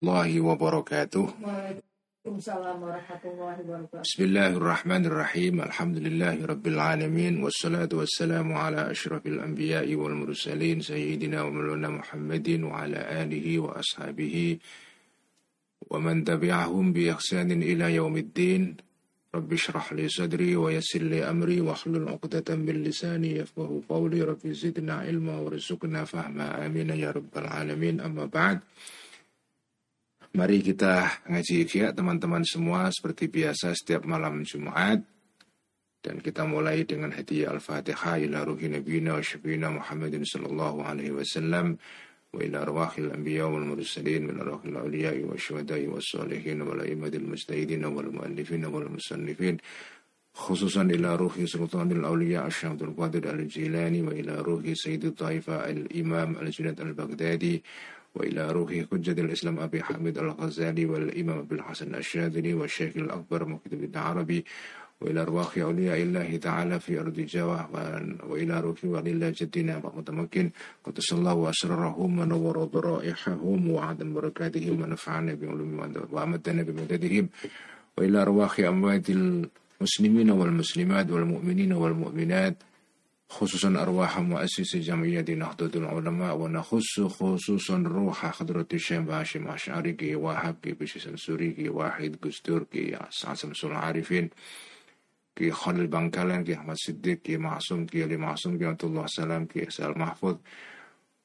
الله وبركاته. بسم الله الرحمن الرحيم الحمد لله رب العالمين والصلاة والسلام على أشرف الأنبياء والمرسلين سيدنا ومولانا محمد وعلى آله وأصحابه ومن تبعهم بإحسان إلى يوم الدين رب اشرح لي صدري ويسر لي أمري واحلل عقدة من لساني يفقه قولي رب زدنا علما وارزقنا فهما آمين يا رب العالمين أما بعد Mari kita ngaji ikhya teman-teman semua seperti biasa setiap malam Jumat dan kita mulai dengan hadiah Al-Fatihah ila ruhi nabiyina wa syafiina Muhammadin sallallahu alaihi wasallam wa ila arwahil anbiya wal mursalin min arwahil awliya wa syuhada'i wa salihin wal a'immatil mujtahidin wal muallifin wal musannifin. Khususan ila ruhi sultanil awliya asyamdul qadir al-jilani wa ila ruhi sayyidul taifa al-imam al-junad al-baghdadi وإلى روح حجة الإسلام أبي حامد الغزالي والإمام أبي الحسن الشاذلي والشيخ الأكبر مكتب بن عربي وإلى أرواح أولياء الله تعالى في أرض جواه وإلى روح ولي الله جدنا متمكن قدس الله أسرارهم ونور ضرائحهم وعدم بركاتهم ونفعنا بعلومهم وأمدنا بمددهم وإلى أرواح أموات المسلمين والمسلمات والمؤمنين والمؤمنات خصوصا أرواح مؤسس جمعية نهضة العلماء ونخص خصوصا روح حضرة الشيخ هاشم أشعري كي واحد كي بشيسن سوري كي واحد قستور كي عاصم سول عارفين كي خالد بنكالن كي أحمد صديق كي معصوم كي علي معصوم كي عبد الله سلام كي سال محفوظ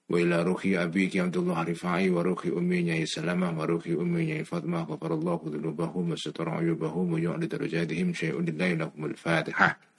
وإلى روحي أبي كي عبد الله رفاعي وروحي أمي نهي سلامة وروحي أمي نهي فاطمة غفر الله ذنوبهم وستر عيوبهم ويعلي درجاتهم شيء لله لكم الفاتحة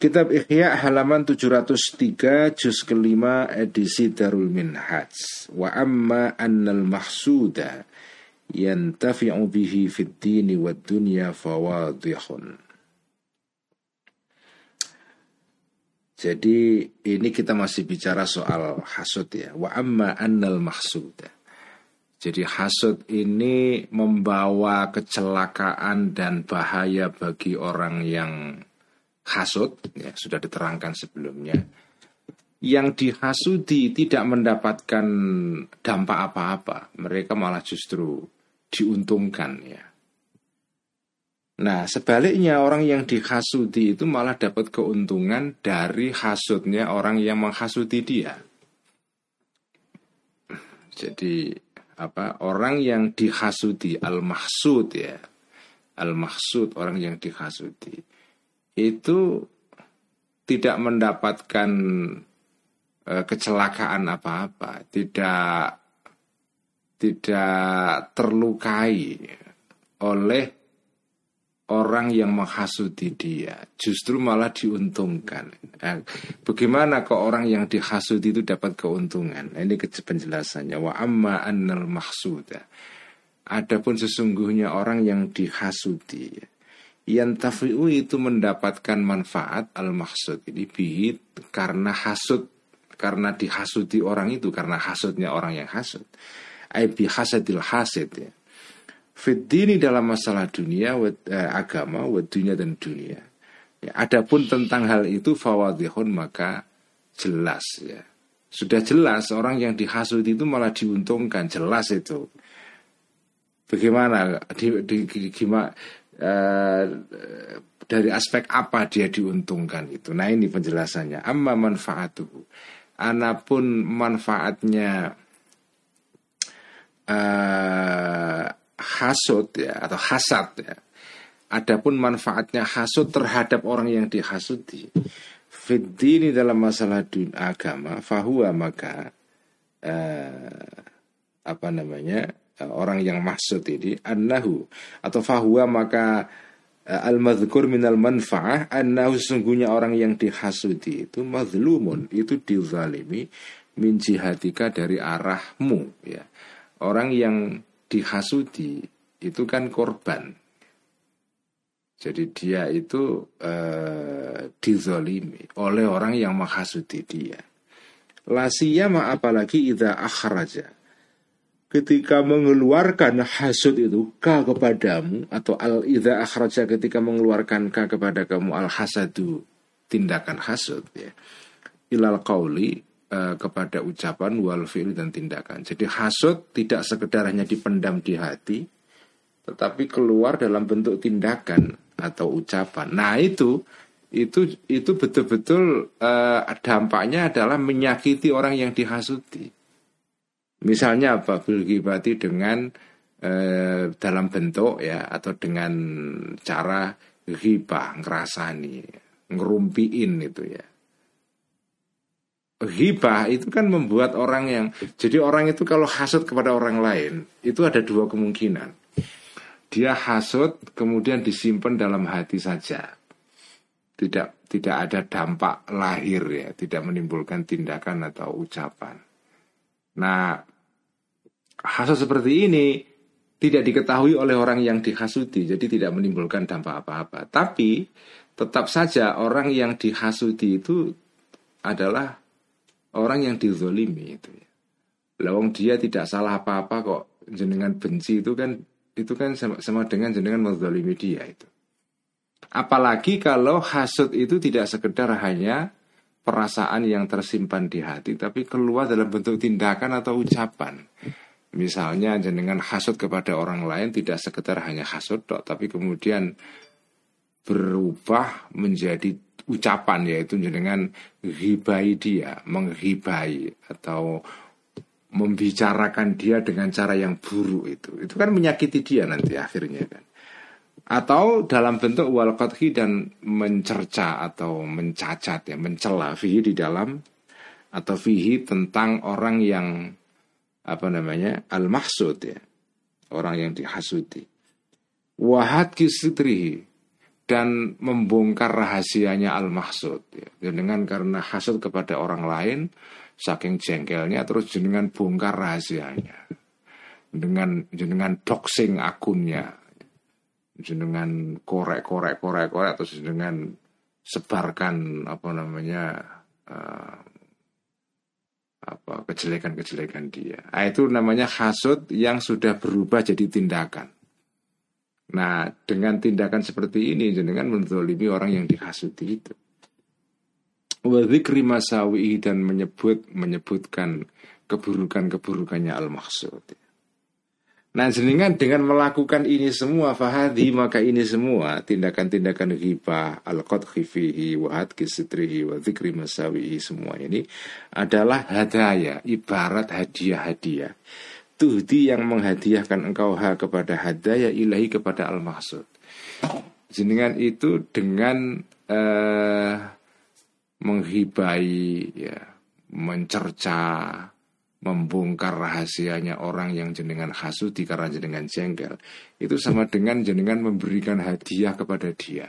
Kitab Ihya halaman 703 juz kelima edisi Darul Minhaj. Wa amma annal mahsuda yantafi'u bihi fid dini wad dunya fawadihun. Jadi ini kita masih bicara soal hasud ya. Wa amma annal mahsuda. Jadi hasud ini membawa kecelakaan dan bahaya bagi orang yang hasud ya, sudah diterangkan sebelumnya yang dihasudi tidak mendapatkan dampak apa-apa mereka malah justru diuntungkan ya. Nah sebaliknya orang yang dihasudi itu malah dapat keuntungan dari hasudnya orang yang menghasudi dia. Jadi apa orang yang dihasudi al-mahsud ya. Al-mahsud orang yang dihasudi itu tidak mendapatkan e, kecelakaan apa-apa, tidak tidak terlukai oleh orang yang menghasudi dia, justru malah diuntungkan. Nah, bagaimana kok orang yang dihasudi itu dapat keuntungan? Nah, ini penjelasannya. Wa amma annal mahsuda. Adapun sesungguhnya orang yang dihasudi, yantafi'u itu mendapatkan manfaat al-maksud ini bihit karena hasud karena dihasudi orang itu karena hasudnya orang yang hasud. Ai hasadil hasid ya. Fiddini dalam masalah dunia eh, agama dunia dan dunia. Ya, adapun tentang hal itu fawadihun maka jelas ya. Sudah jelas orang yang dihasut itu malah diuntungkan jelas itu. Bagaimana? Di, di, gimana Eh, dari aspek apa dia diuntungkan itu. Nah ini penjelasannya. Amma manfaatu. Anapun manfaatnya uh, hasut ya atau hasad ya. Adapun manfaatnya hasut terhadap orang yang dihasuti. Fiddini dalam masalah dun agama, fahuwa maka uh, apa namanya orang yang maksud ini annahu atau fahuwa maka uh, al madhkur minal manfaah annahu sesungguhnya orang yang dihasudi itu mazlumun itu dizalimi min jihatika dari arahmu ya orang yang dihasudi itu kan korban Jadi dia itu uh, dizolimi oleh orang yang menghasuti dia. Lasiyama apalagi idza akhraja. Ketika mengeluarkan hasud itu ka kepadamu atau al idza akhraja ketika mengeluarkan ka kepada kamu al hasadu tindakan hasud ya. Ilal qauli uh, kepada ucapan wal fi'li dan tindakan. Jadi hasud tidak sekedar hanya dipendam di hati tetapi keluar dalam bentuk tindakan atau ucapan. Nah, itu itu itu betul-betul uh, dampaknya adalah menyakiti orang yang dihasuti. Misalnya apa bilgibati dengan uh, dalam bentuk ya atau dengan cara ghibah, ngerasani, ngerumpiin itu ya. Hibah itu kan membuat orang yang jadi orang itu kalau hasut kepada orang lain itu ada dua kemungkinan. Dia hasut kemudian disimpan dalam hati saja tidak tidak ada dampak lahir ya, tidak menimbulkan tindakan atau ucapan. Nah, hasut seperti ini tidak diketahui oleh orang yang dihasuti, jadi tidak menimbulkan dampak apa-apa. Tapi tetap saja orang yang dihasuti itu adalah orang yang dizolimi itu ya. Lawang dia tidak salah apa-apa kok jenengan benci itu kan itu kan sama, sama dengan jenengan menzolimi dia itu. Apalagi kalau hasut itu tidak sekedar hanya perasaan yang tersimpan di hati, tapi keluar dalam bentuk tindakan atau ucapan. Misalnya jenengan hasut kepada orang lain tidak sekedar hanya hasut, dok, tapi kemudian berubah menjadi ucapan yaitu jenengan hibai dia, menghibai atau membicarakan dia dengan cara yang buruk itu. Itu kan menyakiti dia nanti akhirnya kan atau dalam bentuk wal dan mencerca atau mencacat ya mencela fihi di dalam atau fihi tentang orang yang apa namanya al mahsud ya. Orang yang dihasuti. Wahad kisitrihi dan membongkar rahasianya al mahsud ya. dengan karena hasud kepada orang lain saking jengkelnya terus jenengan bongkar rahasianya. Dengan jenengan doxing akunnya. Jenengan korek korek korek korek atau jenengan sebarkan apa namanya uh, apa kejelekan-kejelekan dia. Nah, itu namanya hasud yang sudah berubah jadi tindakan. Nah, dengan tindakan seperti ini jenengan menzolimi orang yang dihasuti itu. Wadhikri masawi dan menyebut menyebutkan keburukan-keburukannya al-maksud. Nah jenengan dengan melakukan ini semua fahadi maka ini semua tindakan-tindakan ghibah al-qadhi fihi wa hadki sitrihi wa dzikri masawihi semua ini adalah hadaya ibarat hadiah-hadiah. Tuhdi yang menghadiahkan engkau ha kepada hadaya ilahi kepada al-maksud. Jenengan itu dengan uh, menghibai ya mencerca membongkar rahasianya orang yang jenengan hasuti karena jenengan jengkel. Itu sama dengan jenengan memberikan hadiah kepada dia.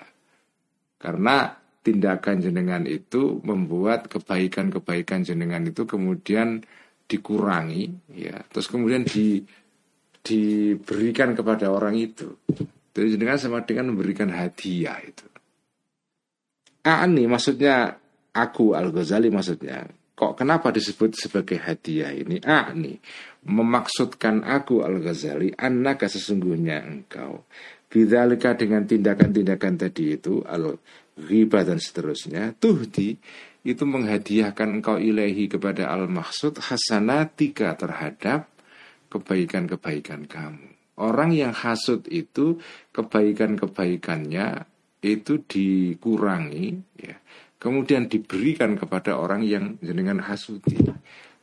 Karena tindakan jenengan itu membuat kebaikan-kebaikan jenengan itu kemudian dikurangi ya. Terus kemudian di diberikan kepada orang itu. Jadi jenengan sama dengan memberikan hadiah itu. Ani maksudnya aku Al Ghazali maksudnya Kok kenapa disebut sebagai hadiah ini? Ah nih, memaksudkan aku Al-Ghazali, anak sesungguhnya engkau. Bidzalika dengan tindakan-tindakan tadi itu, al-ghibah dan seterusnya, tuhdi, itu menghadiahkan engkau ilahi kepada al-maksud hasanatika terhadap kebaikan-kebaikan kamu. Orang yang hasud itu kebaikan-kebaikannya itu dikurangi ya kemudian diberikan kepada orang yang jenengan hasuti.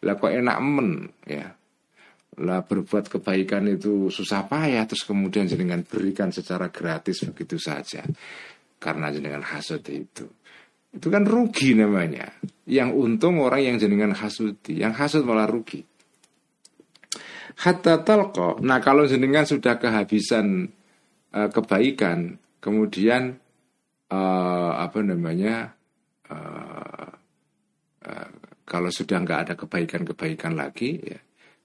Lah kok enak men ya. Lah berbuat kebaikan itu susah payah terus kemudian jenengan berikan secara gratis begitu saja. Karena jenengan hasuti itu. Itu kan rugi namanya. Yang untung orang yang jenengan hasuti, yang hasut malah rugi. Hatta talqa. Nah, kalau jenengan sudah kehabisan uh, kebaikan, kemudian uh, apa namanya? Uh, kalau sudah nggak ada kebaikan-kebaikan lagi, ya,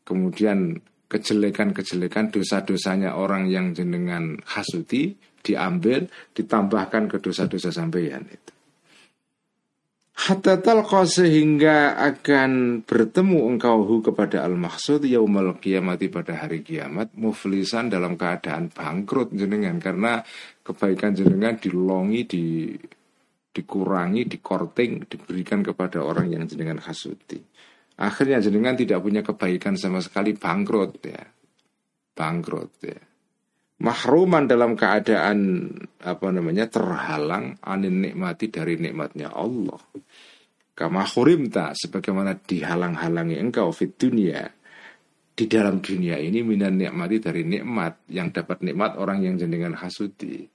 kemudian kejelekan-kejelekan dosa-dosanya orang yang jenengan hasuti diambil, ditambahkan ke dosa-dosa sampeyan itu. Hatta talqa sehingga akan bertemu engkau hu kepada al-maksud yaumal kiamati pada hari kiamat muflisan dalam keadaan bangkrut jenengan karena kebaikan jenengan dilongi di dikurangi, dikorting, diberikan kepada orang yang jenengan hasuti. Akhirnya jenengan tidak punya kebaikan sama sekali bangkrut ya. Bangkrut ya. Mahruman dalam keadaan apa namanya terhalang anin nikmati dari nikmatnya Allah. Kama khurimta sebagaimana dihalang-halangi engkau fit dunia di dalam dunia ini minan nikmati dari nikmat yang dapat nikmat orang yang jenengan hasuti.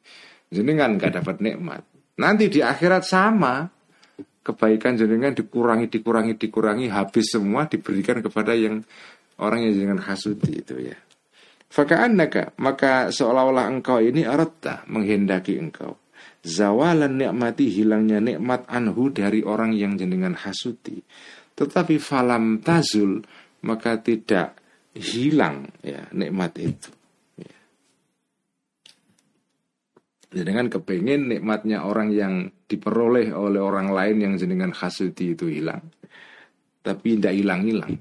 Jenengan gak dapat nikmat. Nanti di akhirat sama kebaikan jenengan dikurangi, dikurangi, dikurangi, habis semua diberikan kepada yang orang yang jenengan hasuti itu ya. Faka'annaka maka seolah-olah engkau ini aratta menghendaki engkau zawalan nikmati hilangnya nikmat anhu dari orang yang jenengan hasuti. Tetapi falam tazul maka tidak hilang ya nikmat itu. Jenengan kepengen nikmatnya orang yang diperoleh oleh orang lain yang jenengan khasuti itu hilang. Tapi tidak hilang-hilang.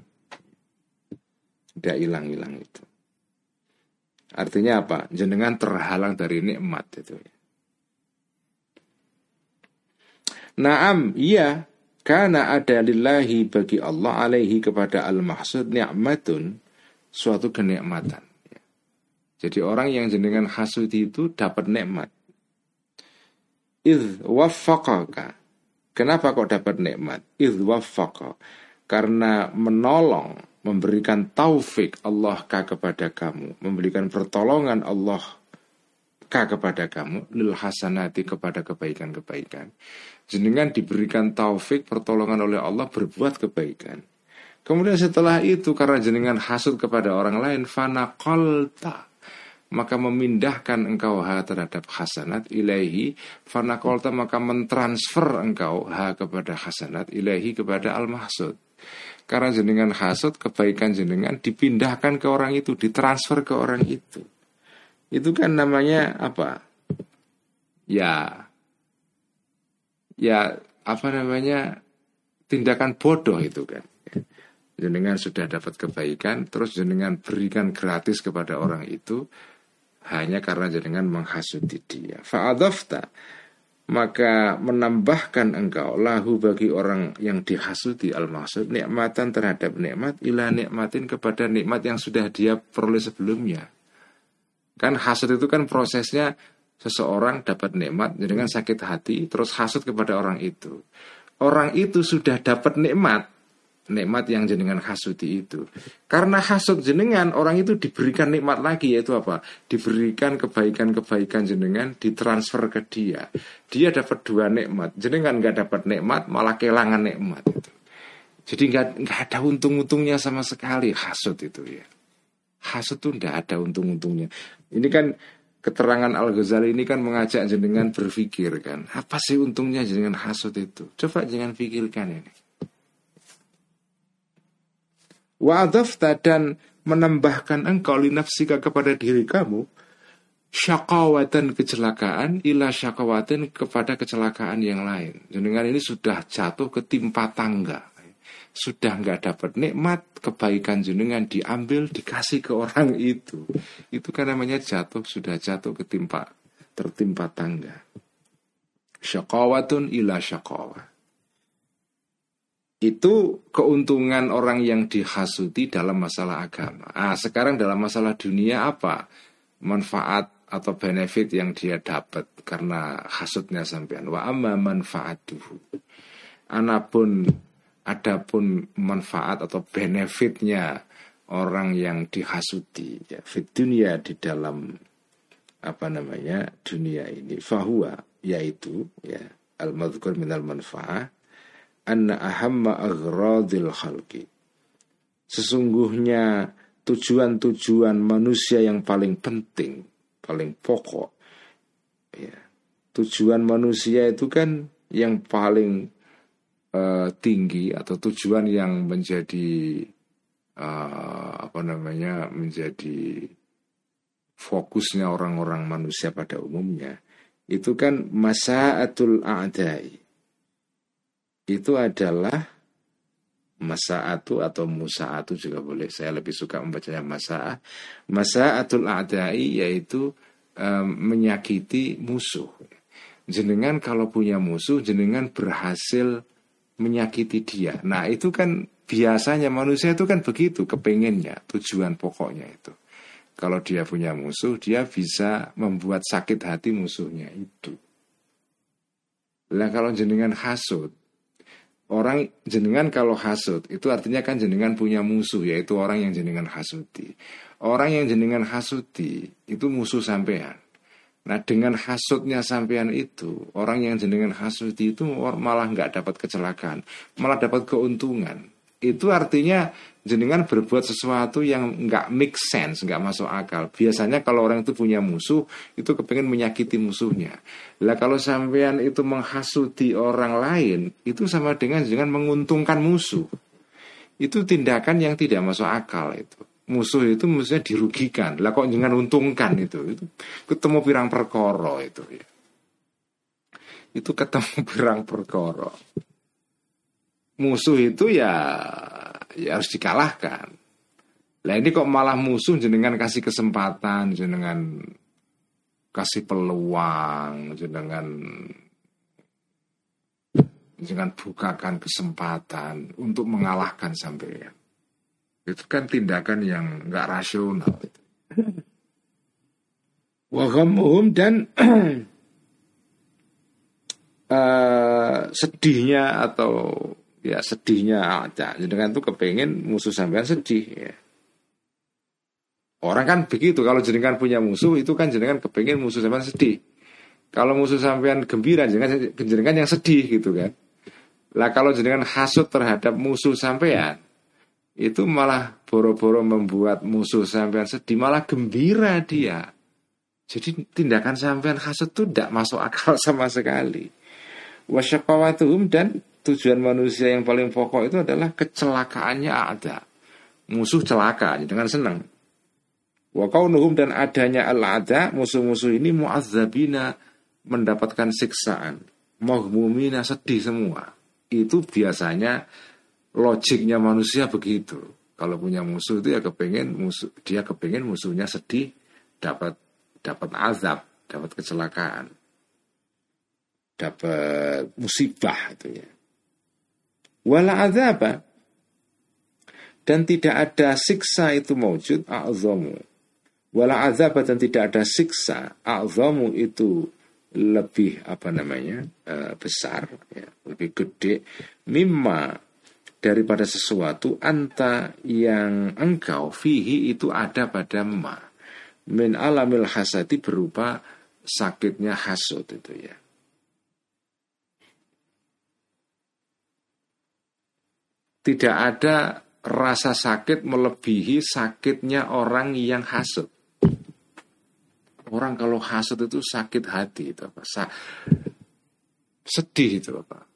Tidak hilang-hilang itu. Artinya apa? Jenengan terhalang dari nikmat itu. Naam, iya. Karena ada lillahi bagi Allah alaihi kepada al-mahsud ni'matun suatu kenikmatan. Jadi orang yang jenengan hasuti itu dapat nikmat id waffaqaka. Kenapa kok dapat nikmat? Id waffaqa. Karena menolong, memberikan taufik Allah ka kepada kamu, memberikan pertolongan Allah ka kepada kamu lil hasanati kepada kebaikan-kebaikan. Jenengan diberikan taufik pertolongan oleh Allah berbuat kebaikan. Kemudian setelah itu karena jenengan hasut kepada orang lain fana kolta maka memindahkan engkau ha terhadap hasanat ilahi fanakolta maka mentransfer engkau ha kepada hasanat ilahi kepada al mahsud karena jenengan hasud kebaikan jenengan dipindahkan ke orang itu ditransfer ke orang itu. Itu kan namanya apa? Ya. Ya apa namanya? Tindakan bodoh itu kan. Jenengan sudah dapat kebaikan terus jenengan berikan gratis kepada orang itu hanya karena jenengan menghasuti dia. Fa'adhafta maka menambahkan engkau lahu bagi orang yang dihasuti al-maksud nikmatan terhadap nikmat ila nikmatin kepada nikmat yang sudah dia peroleh sebelumnya. Kan hasud itu kan prosesnya seseorang dapat nikmat dengan sakit hati terus hasud kepada orang itu. Orang itu sudah dapat nikmat nikmat yang jenengan hasuti itu. Karena hasut jenengan orang itu diberikan nikmat lagi yaitu apa? Diberikan kebaikan-kebaikan jenengan ditransfer ke dia. Dia dapat dua nikmat. Jenengan nggak dapat nikmat malah kehilangan nikmat. Jadi nggak nggak ada untung-untungnya sama sekali hasut itu ya. Hasut itu nggak ada untung-untungnya. Ini kan keterangan Al Ghazali ini kan mengajak jenengan berpikir kan apa sih untungnya jenengan hasut itu? Coba jangan pikirkan ini. Wa'adhafta dan menambahkan engkau linafsika kepada diri kamu syakawatan kecelakaan ila syakawatin kepada kecelakaan yang lain. Jenengan ini sudah jatuh ke timpa tangga. Sudah nggak dapat nikmat, kebaikan jenengan diambil, dikasih ke orang itu. Itu kan namanya jatuh, sudah jatuh ke timpa, tertimpa tangga. Syakawatun ila syakawat itu keuntungan orang yang dihasuti dalam masalah agama. Ah, sekarang dalam masalah dunia apa? Manfaat atau benefit yang dia dapat karena hasutnya sampean. Wa amma manfaatuhu. Anapun adapun manfaat atau benefitnya orang yang dihasuti ya fit dunia di dalam apa namanya dunia ini fahuwa yaitu ya al madhkur minal manfaat anna ahamma aghradil khalqi. Sesungguhnya tujuan-tujuan manusia yang paling penting, paling pokok. Ya. Tujuan manusia itu kan yang paling uh, tinggi atau tujuan yang menjadi uh, apa namanya menjadi fokusnya orang-orang manusia pada umumnya itu kan masaatul a'dai itu adalah masaatu atau musaatu juga boleh. Saya lebih suka membacanya masaah. Masaatul a'dai yaitu um, menyakiti musuh. Jenengan kalau punya musuh jenengan berhasil menyakiti dia. Nah itu kan biasanya manusia itu kan begitu kepengennya tujuan pokoknya itu. Kalau dia punya musuh, dia bisa membuat sakit hati musuhnya itu. Nah kalau jenengan hasut, orang jenengan kalau hasut itu artinya kan jenengan punya musuh yaitu orang yang jenengan hasuti. Orang yang jenengan hasuti itu musuh sampean. Nah dengan hasutnya sampean itu orang yang jenengan hasuti itu malah nggak dapat kecelakaan, malah dapat keuntungan. Itu artinya jenengan berbuat sesuatu yang nggak make sense, nggak masuk akal. Biasanya kalau orang itu punya musuh, itu kepengen menyakiti musuhnya. Lah kalau sampean itu menghasuti orang lain, itu sama dengan jangan menguntungkan musuh. Itu tindakan yang tidak masuk akal itu. Musuh itu mestinya dirugikan. Lah kok jangan untungkan itu. Itu ketemu pirang perkoro itu ya. Itu ketemu pirang perkoro. Musuh itu ya ya harus dikalahkan. Lah ini kok malah musuh jenengan kasih kesempatan, jenengan kasih peluang, jenengan jangan bukakan kesempatan untuk mengalahkan sampean. Itu kan tindakan yang nggak rasional. Wahamuhum dan uh, sedihnya atau ya sedihnya ada. Jenengan tuh kepengen musuh sampean sedih ya. Orang kan begitu kalau jenengan punya musuh itu kan jenengan kepengen musuh sampean sedih. Kalau musuh sampean gembira jenengan jenengan yang sedih gitu kan. Lah kalau jenengan hasut terhadap musuh sampean itu malah boro-boro membuat musuh sampean sedih malah gembira dia. Jadi tindakan sampean hasut itu tidak masuk akal sama sekali. Wasyakawatuhum dan tujuan manusia yang paling pokok itu adalah kecelakaannya ada. Musuh celaka dengan senang. Wa kaunuhum dan adanya al-ada musuh-musuh ini muazzabina mendapatkan siksaan. Mahmumina sedih semua. Itu biasanya logiknya manusia begitu. Kalau punya musuh itu ya kepengen musuh dia kepengen musuhnya sedih dapat dapat azab, dapat kecelakaan, dapat musibah itu ya wala azaba. Dan tidak ada siksa itu wujud a'zamu. Wala azaba dan tidak ada siksa a'zamu itu lebih apa namanya uh, besar ya, lebih gede. Mimma daripada sesuatu anta yang engkau fihi itu ada pada ma. Min alamil hasati berupa sakitnya hasut itu ya tidak ada rasa sakit melebihi sakitnya orang yang hasut. Orang kalau hasut itu sakit hati itu apa? Sa sedih itu apa?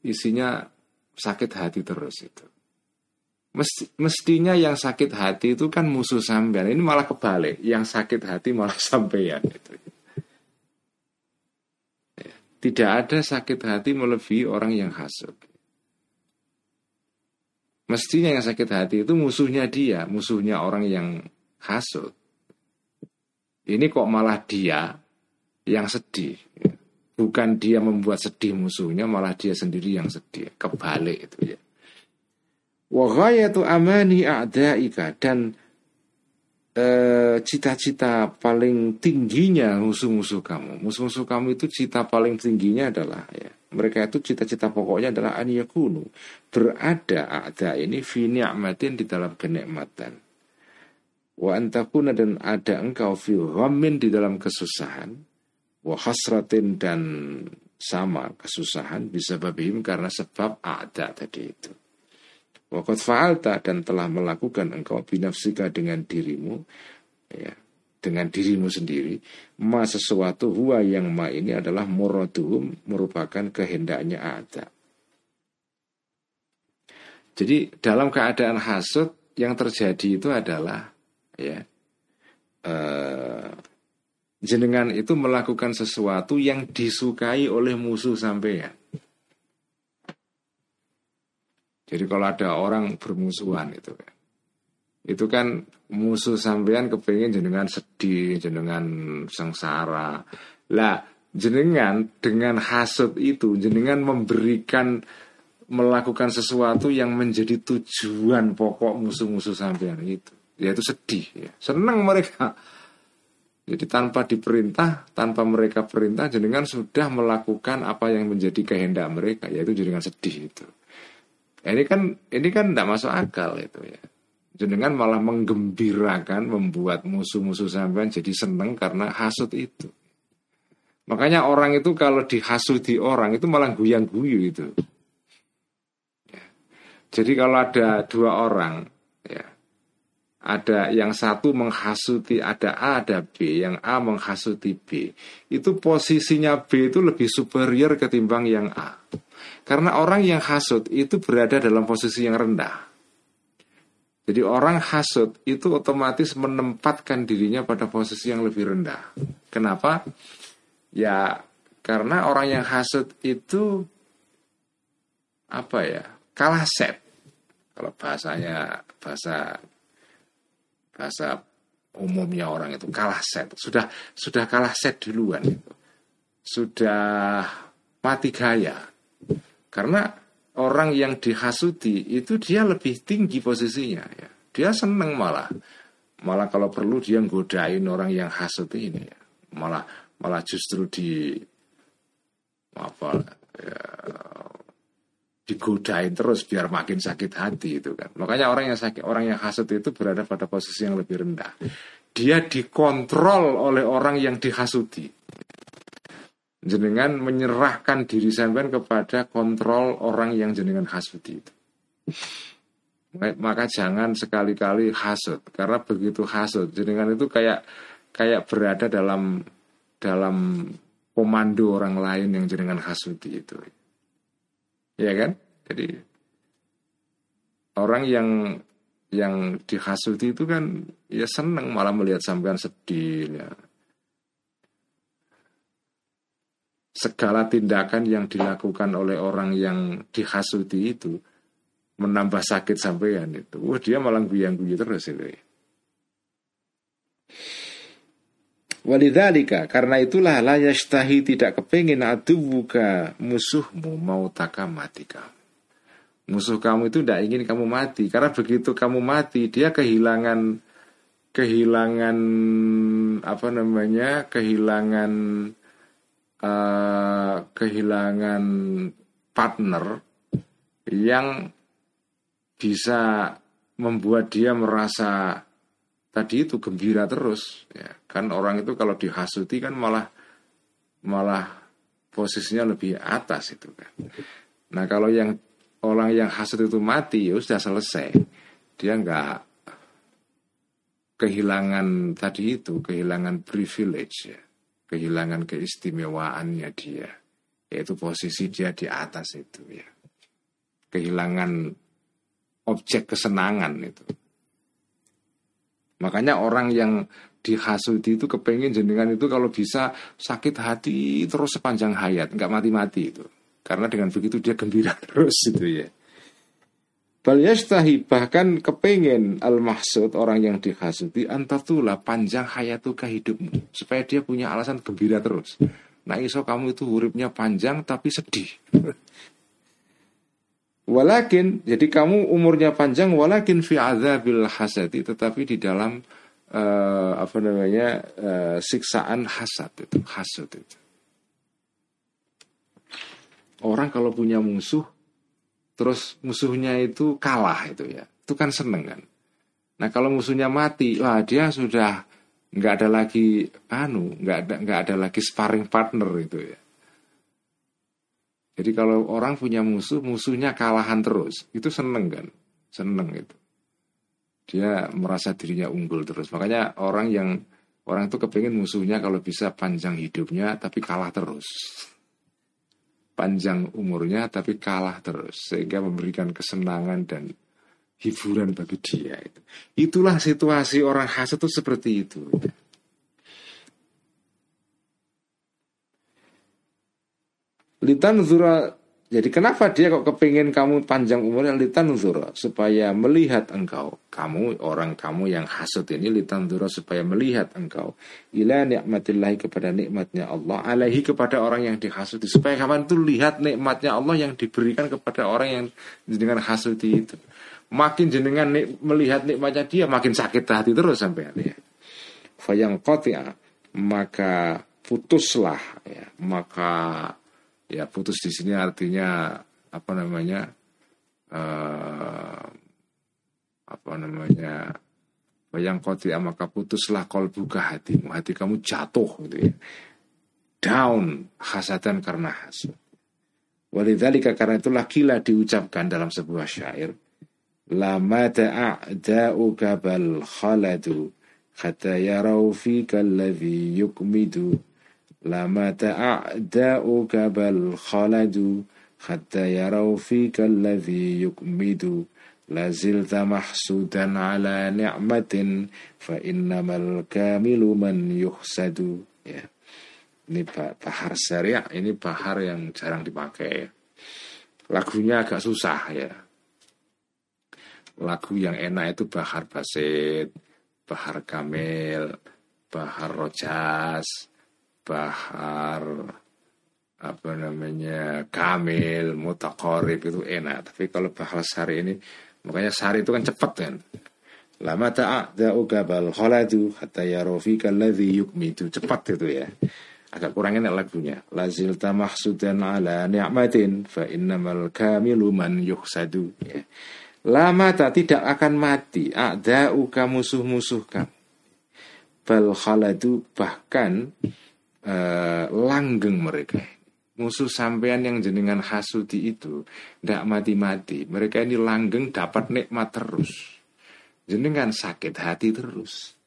Isinya sakit hati terus itu. Mesti, mestinya yang sakit hati itu kan musuh sampean. Ini malah kebalik. Yang sakit hati malah sampean itu. Ya. Tidak ada sakit hati melebihi orang yang hasut. Mestinya yang sakit hati itu musuhnya dia, musuhnya orang yang hasut. Ini kok malah dia yang sedih. Bukan dia membuat sedih musuhnya, malah dia sendiri yang sedih. Kebalik itu ya. Wahayatu amani a'daika dan eh, cita-cita paling tingginya musuh-musuh kamu. Musuh-musuh kamu itu cita paling tingginya adalah ya mereka itu cita-cita pokoknya adalah an yakunu. Berada ada. Ini fi ni'matin di dalam kenikmatan. Wa antakuna dan ada engkau fi ghammin di dalam kesusahan. Wa hasratin dan sama kesusahan bisa babihim karena sebab ada tadi itu Wakat fa'alta dan telah melakukan engkau binafsika dengan dirimu ya dengan dirimu sendiri ma sesuatu huwa yang ma ini adalah muraduhum merupakan kehendaknya ada jadi dalam keadaan hasud yang terjadi itu adalah ya eh, jenengan itu melakukan sesuatu yang disukai oleh musuh sampean. Jadi kalau ada orang bermusuhan itu kan, itu kan musuh sampean kepengen jenengan sedih, jenengan sengsara. Lah jenengan dengan hasut itu jenengan memberikan melakukan sesuatu yang menjadi tujuan pokok musuh-musuh sampean itu yaitu sedih ya. senang mereka jadi tanpa diperintah tanpa mereka perintah jenengan sudah melakukan apa yang menjadi kehendak mereka yaitu jenengan sedih itu ini kan ini kan tidak masuk akal itu ya. Jenengan malah menggembirakan membuat musuh-musuh sampean jadi senang karena hasut itu. Makanya orang itu kalau dihasuti orang itu malah guyang guyu itu jadi kalau ada dua orang, ya, ada yang satu menghasuti ada A ada B, yang A menghasuti B, itu posisinya B itu lebih superior ketimbang yang A. Karena orang yang hasut itu berada dalam posisi yang rendah. Jadi orang hasut itu otomatis menempatkan dirinya pada posisi yang lebih rendah. Kenapa? Ya karena orang yang hasut itu apa ya kalah set kalau bahasanya bahasa bahasa umumnya orang itu kalah set. Sudah sudah kalah set duluan. Sudah mati gaya. Karena orang yang dihasuti itu dia lebih tinggi posisinya ya. Dia seneng malah. Malah kalau perlu dia godain orang yang hasut ini ya. Malah malah justru di apa ya, digodain terus biar makin sakit hati itu kan. Makanya orang yang sakit, orang yang hasut itu berada pada posisi yang lebih rendah. Dia dikontrol oleh orang yang dihasuti. Jenengan menyerahkan diri sampean kepada kontrol orang yang jenengan hasuti itu. Maka jangan sekali-kali hasut karena begitu hasut jenengan itu kayak kayak berada dalam dalam komando orang lain yang jenengan hasuti itu. Ya kan? Jadi orang yang yang dihasuti itu kan ya seneng malah melihat sampean sedih ya. Segala tindakan yang dilakukan oleh orang yang dihasuti itu menambah sakit sampean itu. Wah dia malah guyang-guyu terus itu. Walidhalika karena itulah la yashtahi tidak kepingin adubuka musuhmu mau taka mati kamu. Musuh kamu itu tidak ingin kamu mati karena begitu kamu mati dia kehilangan kehilangan apa namanya kehilangan uh, kehilangan partner yang bisa membuat dia merasa tadi itu gembira terus ya. Kan orang itu kalau dihasuti kan malah malah posisinya lebih atas itu kan. Nah kalau yang orang yang hasut itu mati ya sudah selesai. Dia nggak kehilangan tadi itu kehilangan privilege ya kehilangan keistimewaannya dia yaitu posisi dia di atas itu ya kehilangan objek kesenangan itu Makanya orang yang dihasuti itu kepengen jenengan itu kalau bisa sakit hati terus sepanjang hayat, nggak mati-mati itu. Karena dengan begitu dia gembira terus itu ya. Bal yastahi bahkan kepengen al mahsud orang yang dihasuti antartulah panjang hayatuka hidupmu supaya dia punya alasan gembira terus. Nah iso kamu itu hurufnya panjang tapi sedih. Walakin jadi kamu umurnya panjang walakin fi adzabil hasadi tetapi di dalam uh, apa namanya uh, siksaan hasad itu hasad itu. Orang kalau punya musuh terus musuhnya itu kalah itu ya. Itu kan seneng kan. Nah, kalau musuhnya mati, wah dia sudah nggak ada lagi anu, nggak ada nggak ada lagi sparring partner itu ya. Jadi kalau orang punya musuh, musuhnya kalahan terus, itu seneng kan? Seneng itu. Dia merasa dirinya unggul terus. Makanya orang yang orang itu kepingin musuhnya kalau bisa panjang hidupnya tapi kalah terus. Panjang umurnya tapi kalah terus sehingga memberikan kesenangan dan hiburan bagi dia itu. Itulah situasi orang hasad itu seperti itu. Litan zura jadi kenapa dia kok kepingin kamu panjang umurnya? Litan zura supaya melihat engkau. Kamu orang kamu yang hasut ini litan zura supaya melihat engkau. Ila nikmatillahi kepada nikmatnya Allah alaihi kepada orang yang dihasuti. Supaya kapan itu lihat nikmatnya Allah yang diberikan kepada orang yang dengan hasuti itu. Makin jenengan nik, melihat nikmatnya dia makin sakit hati terus sampai ya fayang maka putuslah ya. Maka ya putus di sini artinya apa namanya uh, apa namanya bayang koti maka putuslah kol buka hatimu. Hati kamu jatuh gitu ya. Down hasatan karena hasad Walidzalika karena itulah kila diucapkan dalam sebuah syair. Lama ta'a'da'uka bal khaladu hatta yarau fika alladhi yukmidu ta'a'da'uka bal khaladu hatta yarau fika alladhi yukmidu. Lazilta mahsudan ala ni'matin fa innamal kamilu man yuhsadu. Ya. Ini bahar syariah ini bahar yang jarang dipakai lagunya agak susah ya. Lagu yang enak itu bahar basit bahar kamil bahar rojas bahar apa namanya kamil mutakorib itu enak. Tapi kalau bahar sari ini makanya sari itu kan cepat kan. Lama ta'a'da ugabal khaladu hatta yarofika alladhi yukmidu cepat itu ya. Agak kurang enak lagunya. Lazil tamahsudan ala ni'matin fa innamal kamilu man yuhsadu. Ya. lama tak tidak akan mati. A'da'uka musuh-musuh kamu bal bahkan uh, langgeng mereka. Musuh sampean yang jenengan hasudi itu tidak mati-mati. Mereka ini langgeng dapat nikmat terus. Jenengan sakit hati terus.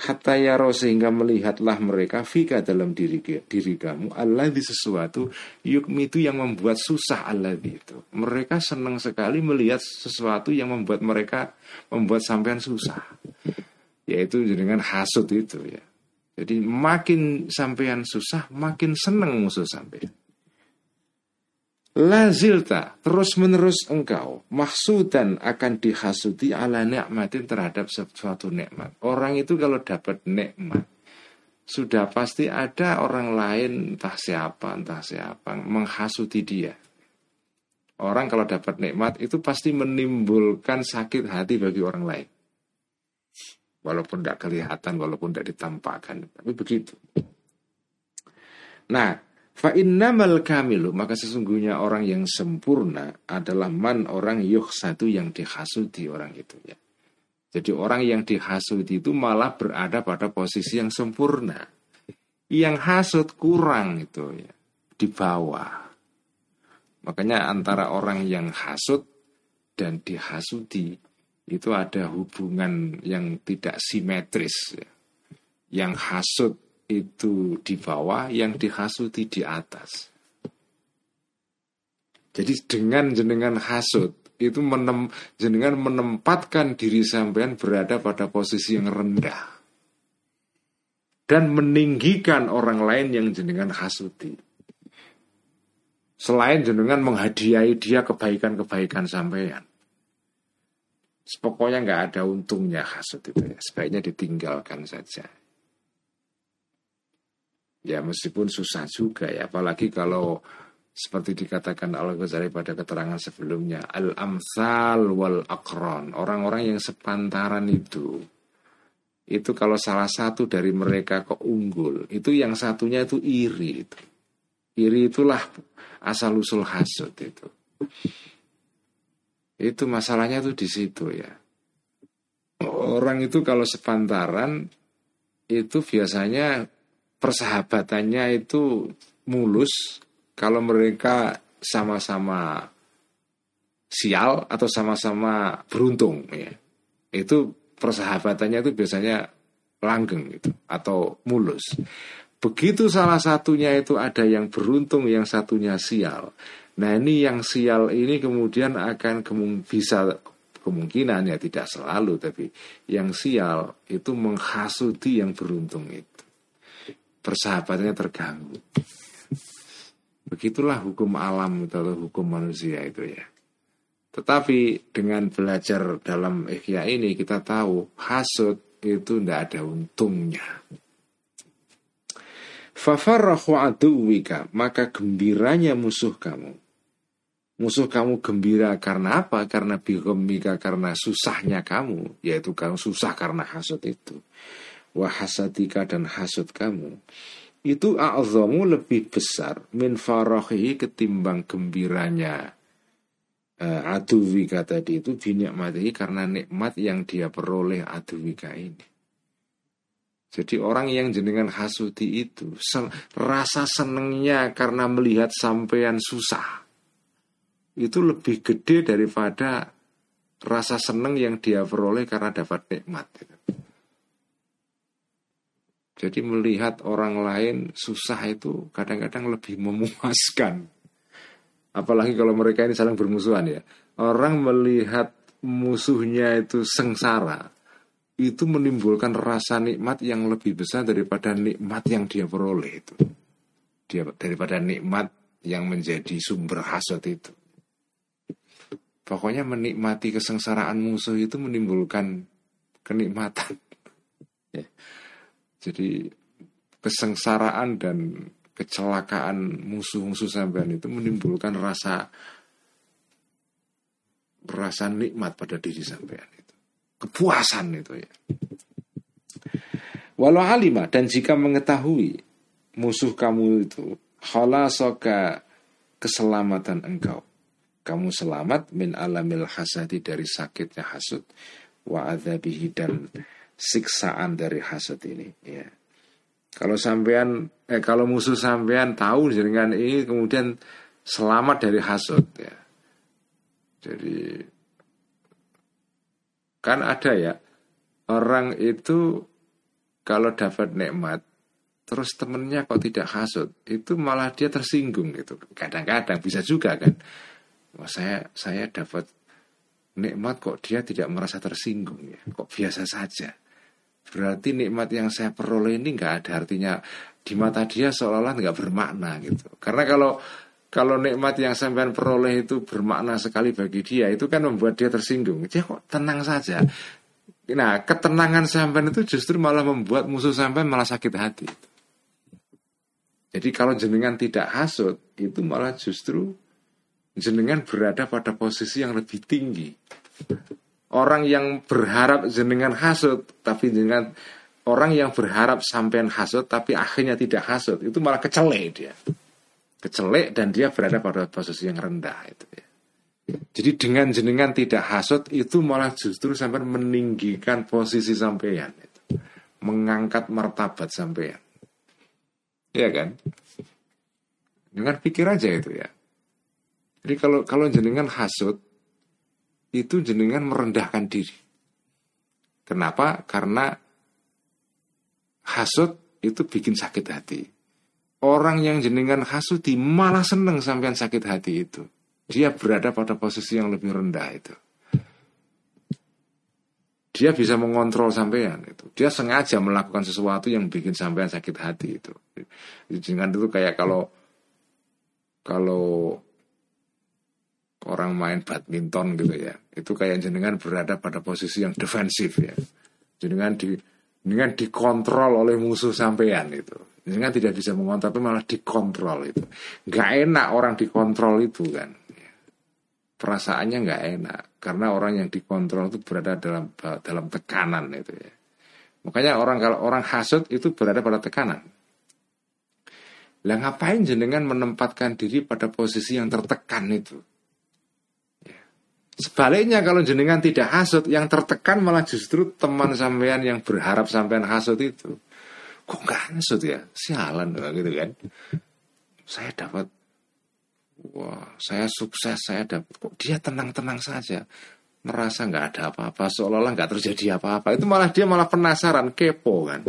Hatta yaro sehingga melihatlah mereka fika dalam diri diri kamu Allah di sesuatu yukmi itu yang membuat susah Allah itu. Mereka senang sekali melihat sesuatu yang membuat mereka membuat sampean susah. Yaitu dengan hasud itu ya. Jadi makin sampean susah, makin seneng musuh sampean. Lazilta terus menerus engkau maksudan akan dihasuti ala nikmatin terhadap sesuatu nikmat. Orang itu kalau dapat nikmat sudah pasti ada orang lain entah siapa entah siapa menghasuti dia. Orang kalau dapat nikmat itu pasti menimbulkan sakit hati bagi orang lain walaupun tidak kelihatan, walaupun tidak ditampakkan, tapi begitu. Nah, fa innamal kamilu maka sesungguhnya orang yang sempurna adalah man orang yuh satu yang dihasuti orang itu ya. Jadi orang yang dihasuti itu malah berada pada posisi yang sempurna. Yang hasut kurang itu ya, di bawah. Makanya antara orang yang hasut dan dihasuti itu ada hubungan yang tidak simetris. Yang hasut itu di bawah, yang dihasuti di atas. Jadi dengan jenengan hasut itu menem, jenengan menempatkan diri sampean berada pada posisi yang rendah dan meninggikan orang lain yang jenengan hasuti. Selain jenengan menghadiahi dia kebaikan-kebaikan sampean. Pokoknya nggak ada untungnya hasut itu ya. Sebaiknya ditinggalkan saja. Ya meskipun susah juga ya. Apalagi kalau seperti dikatakan Allah Ghazali pada keterangan sebelumnya. Al-amsal wal akron. Orang-orang yang sepantaran itu. Itu kalau salah satu dari mereka kok unggul. Itu yang satunya itu iri. Itu. Iri itulah asal-usul hasut itu. Itu masalahnya tuh di situ ya. Orang itu kalau sepantaran itu biasanya persahabatannya itu mulus kalau mereka sama-sama sial atau sama-sama beruntung ya. Itu persahabatannya itu biasanya langgeng gitu atau mulus. Begitu salah satunya itu ada yang beruntung, yang satunya sial. Nah ini yang sial ini kemudian akan bisa kemungkinan ya tidak selalu tapi yang sial itu menghasuti yang beruntung itu persahabatannya terganggu begitulah hukum alam atau hukum manusia itu ya tetapi dengan belajar dalam ikhya ini kita tahu hasud itu tidak ada untungnya. Fafarahu aduwika, maka gembiranya musuh kamu. Musuh kamu gembira karena apa? Karena bigomika, karena susahnya kamu. Yaitu kamu susah karena hasud itu. Wahasadika dan hasud kamu. Itu a'zamu lebih besar min farahi ketimbang gembiranya uh, aduwika tadi itu mati karena nikmat yang dia peroleh aduwika ini. Jadi orang yang jenengan hasuti itu sen, rasa senengnya karena melihat sampean susah itu lebih gede daripada rasa seneng yang dia peroleh karena dapat nikmat. Jadi melihat orang lain susah itu kadang-kadang lebih memuaskan Apalagi kalau mereka ini saling bermusuhan ya. Orang melihat musuhnya itu sengsara, itu menimbulkan rasa nikmat yang lebih besar daripada nikmat yang dia peroleh itu. Dia daripada nikmat yang menjadi sumber hasut itu. Pokoknya menikmati kesengsaraan musuh itu menimbulkan kenikmatan. Ya. Jadi kesengsaraan dan kecelakaan musuh-musuh sampean itu menimbulkan rasa rasa nikmat pada diri sampean itu. Kepuasan itu ya. Walau alimah dan jika mengetahui musuh kamu itu halasoka keselamatan engkau. Kamu selamat min alamil hasadi dari sakitnya hasud wa adzabihi dan siksaan dari hasad ini ya. Kalau sampean eh kalau musuh sampean tahu dengan ini kemudian selamat dari hasut ya. Jadi kan ada ya orang itu kalau dapat nikmat terus temennya kok tidak hasut itu malah dia tersinggung gitu kadang-kadang bisa juga kan Saya saya dapat nikmat kok dia tidak merasa tersinggung ya kok biasa saja berarti nikmat yang saya peroleh ini nggak ada artinya di mata dia seolah-olah nggak bermakna gitu. Karena kalau kalau nikmat yang sampean peroleh itu bermakna sekali bagi dia itu kan membuat dia tersinggung. Dia kok tenang saja. Nah, ketenangan sampean itu justru malah membuat musuh sampean malah sakit hati. Jadi kalau jenengan tidak hasut, itu malah justru jenengan berada pada posisi yang lebih tinggi orang yang berharap jenengan hasut tapi dengan orang yang berharap sampean hasut tapi akhirnya tidak hasut itu malah kecelek dia kecelek dan dia berada pada posisi yang rendah itu ya. Jadi dengan jenengan tidak hasut itu malah justru sampai meninggikan posisi sampean itu. Mengangkat martabat sampean. Ya kan? Dengan pikir aja itu ya. Jadi kalau kalau jenengan hasut itu jenengan merendahkan diri. Kenapa? Karena hasut itu bikin sakit hati. Orang yang jenengan hasuti malah seneng sampean sakit hati itu. Dia berada pada posisi yang lebih rendah itu. Dia bisa mengontrol sampean itu. Dia sengaja melakukan sesuatu yang bikin sampean sakit hati itu. Jangan itu kayak kalau kalau orang main badminton gitu ya. Itu kayak jenengan berada pada posisi yang defensif ya. Jenengan di jenengan dikontrol oleh musuh sampean itu. Jenengan tidak bisa mengontrol tapi malah dikontrol itu. Nggak enak orang dikontrol itu kan. Perasaannya nggak enak. Karena orang yang dikontrol itu berada dalam dalam tekanan itu ya. Makanya orang kalau orang hasut itu berada pada tekanan. Lah ngapain jenengan menempatkan diri pada posisi yang tertekan itu Sebaliknya kalau jenengan tidak hasut, yang tertekan malah justru teman sampean yang berharap sampean hasut itu. Kok nggak hasut ya? Sialan gitu kan. Saya dapat wah, saya sukses, saya dapat kok dia tenang-tenang saja. Merasa nggak ada apa-apa, seolah-olah nggak terjadi apa-apa. Itu malah dia malah penasaran, kepo kan.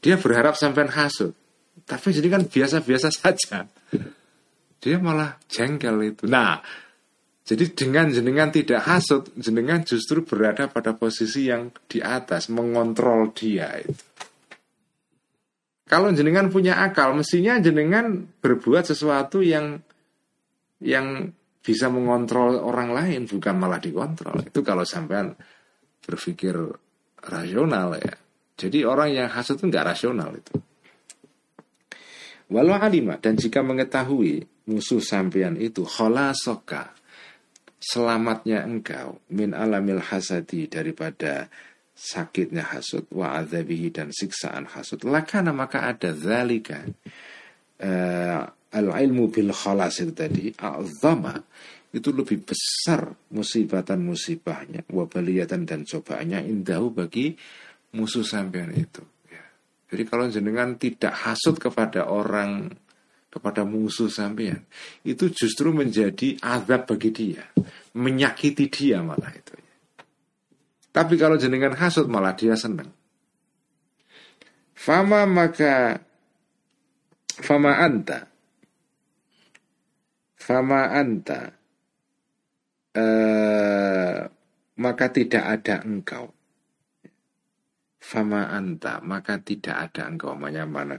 Dia berharap sampean hasut. Tapi jadi kan biasa-biasa saja. Dia malah jengkel itu. Nah, Jadi dengan jenengan tidak hasut, jenengan justru berada pada posisi yang di atas, mengontrol dia itu. Kalau jenengan punya akal, mestinya jenengan berbuat sesuatu yang yang bisa mengontrol orang lain, bukan malah dikontrol. Itu kalau sampean berpikir rasional ya. Jadi orang yang hasut itu nggak rasional itu. Walau alima dan jika mengetahui musuh sampean itu kholasoka selamatnya engkau min alamil hasadi daripada sakitnya hasud wa adzabihi dan siksaan hasud. Lakana maka ada zalika. Uh, al ilmu bil khalas itu tadi azama itu lebih besar musibatan musibahnya wabaliatan dan cobaannya indahu bagi musuh sampean itu. Ya. jadi kalau jenengan tidak hasut kepada orang kepada musuh sampean. Itu justru menjadi azab bagi dia. Menyakiti dia malah itu. Tapi kalau jenengan hasut malah dia senang. Fama maka Fama anta. Fama anta uh, Maka tidak ada engkau. Fama anta Maka tidak ada engkau. Namanya mana